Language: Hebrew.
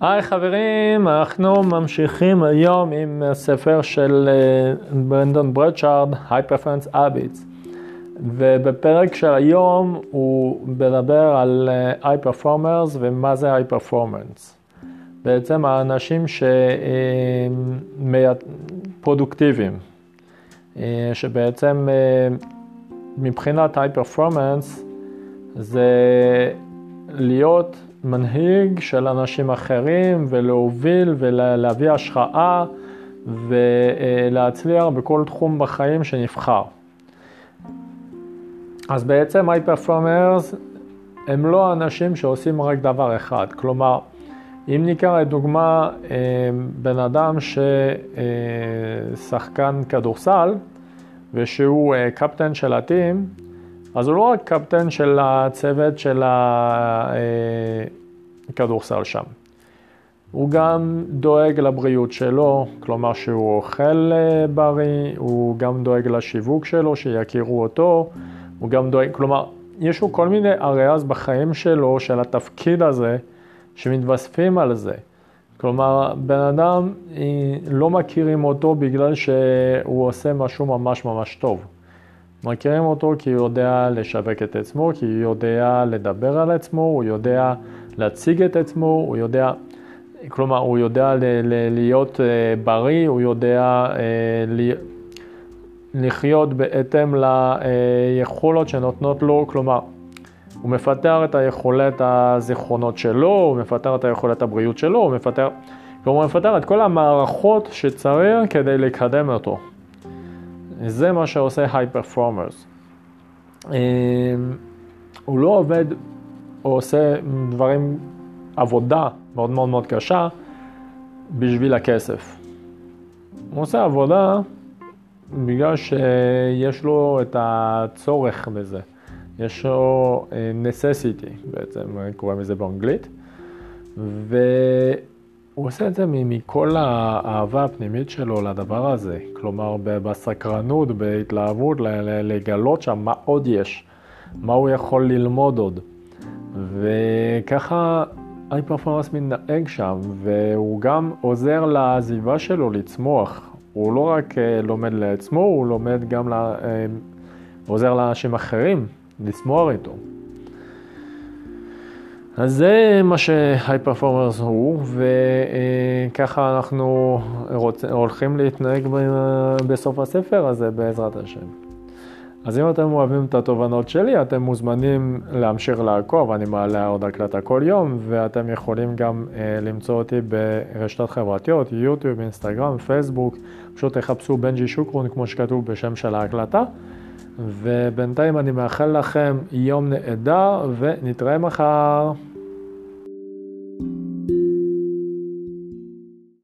היי חברים, אנחנו ממשיכים היום עם הספר של אה, ברנדון ברדשארד, High Performance Habits. ובפרק של היום הוא מדבר על אה, High Performers ומה זה High Performance. בעצם האנשים שפרודוקטיביים, אה, שבעצם מבחינת High Performance זה להיות מנהיג של אנשים אחרים ולהוביל ולהביא השחאה ולהצליח בכל תחום בחיים שנבחר. אז בעצם היי פרפורמרס הם לא אנשים שעושים רק דבר אחד, כלומר אם ניקח לדוגמה אה, בן אדם ששחקן כדורסל ושהוא אה, קפטן של הטים, אז הוא לא רק קפטן של הצוות של הכדורסל שם. הוא גם דואג לבריאות שלו, כלומר שהוא אוכל אה, בריא, הוא גם דואג לשיווק שלו, שיכירו אותו, הוא גם דואג, כלומר, יש לו כל מיני אריאז בחיים שלו, של התפקיד הזה, שמתווספים על זה. כלומר, בן אדם, אה, לא מכירים אותו בגלל שהוא עושה משהו ממש ממש טוב. מכירים אותו כי הוא יודע לשווק את עצמו, כי הוא יודע לדבר על עצמו, הוא יודע להציג את עצמו, הוא יודע, כלומר, הוא יודע להיות uh, בריא, הוא יודע ל- לחיות בהתאם ליכולות שנותנות לו, כלומר, הוא מפתח את היכולת הזיכרונות שלו, הוא מפתח את היכולת הבריאות שלו, הוא מפתח, כלומר, הוא מפתח את כל המערכות שצריך כדי לקדם אותו. זה מה שעושה היי פרפורמרס. אמ, הוא לא עובד או עושה דברים, עבודה מאוד מאוד מאוד קשה בשביל הכסף. הוא עושה עבודה בגלל שיש לו את הצורך בזה. יש לו אה, necessity בעצם, קוראים לזה באנגלית. ו... הוא עושה את זה מכל האהבה הפנימית שלו לדבר הזה. כלומר, בסקרנות, בהתלהבות, לגלות שם מה עוד יש, מה הוא יכול ללמוד עוד. וככה היי פרפורמנס מתנהג שם, והוא גם עוזר לעזיבה שלו לצמוח. הוא לא רק אה, לומד לעצמו, הוא לומד גם, לה, אה, עוזר לאנשים אחרים לצמוח איתו. אז זה מה שהי פרפורמרס הוא, וככה אנחנו רוצ... הולכים להתנהג בסוף הספר הזה בעזרת השם. אז אם אתם אוהבים את התובנות שלי, אתם מוזמנים להמשיך לעקוב, אני מעלה עוד הקלטה כל יום, ואתם יכולים גם אה, למצוא אותי ברשתות חברתיות, יוטיוב, אינסטגרם, פייסבוק, פשוט תחפשו בנג'י שוקרון כמו שכתוב בשם של ההקלטה. ובינתיים אני מאחל לכם יום נהדר ונתראה מחר.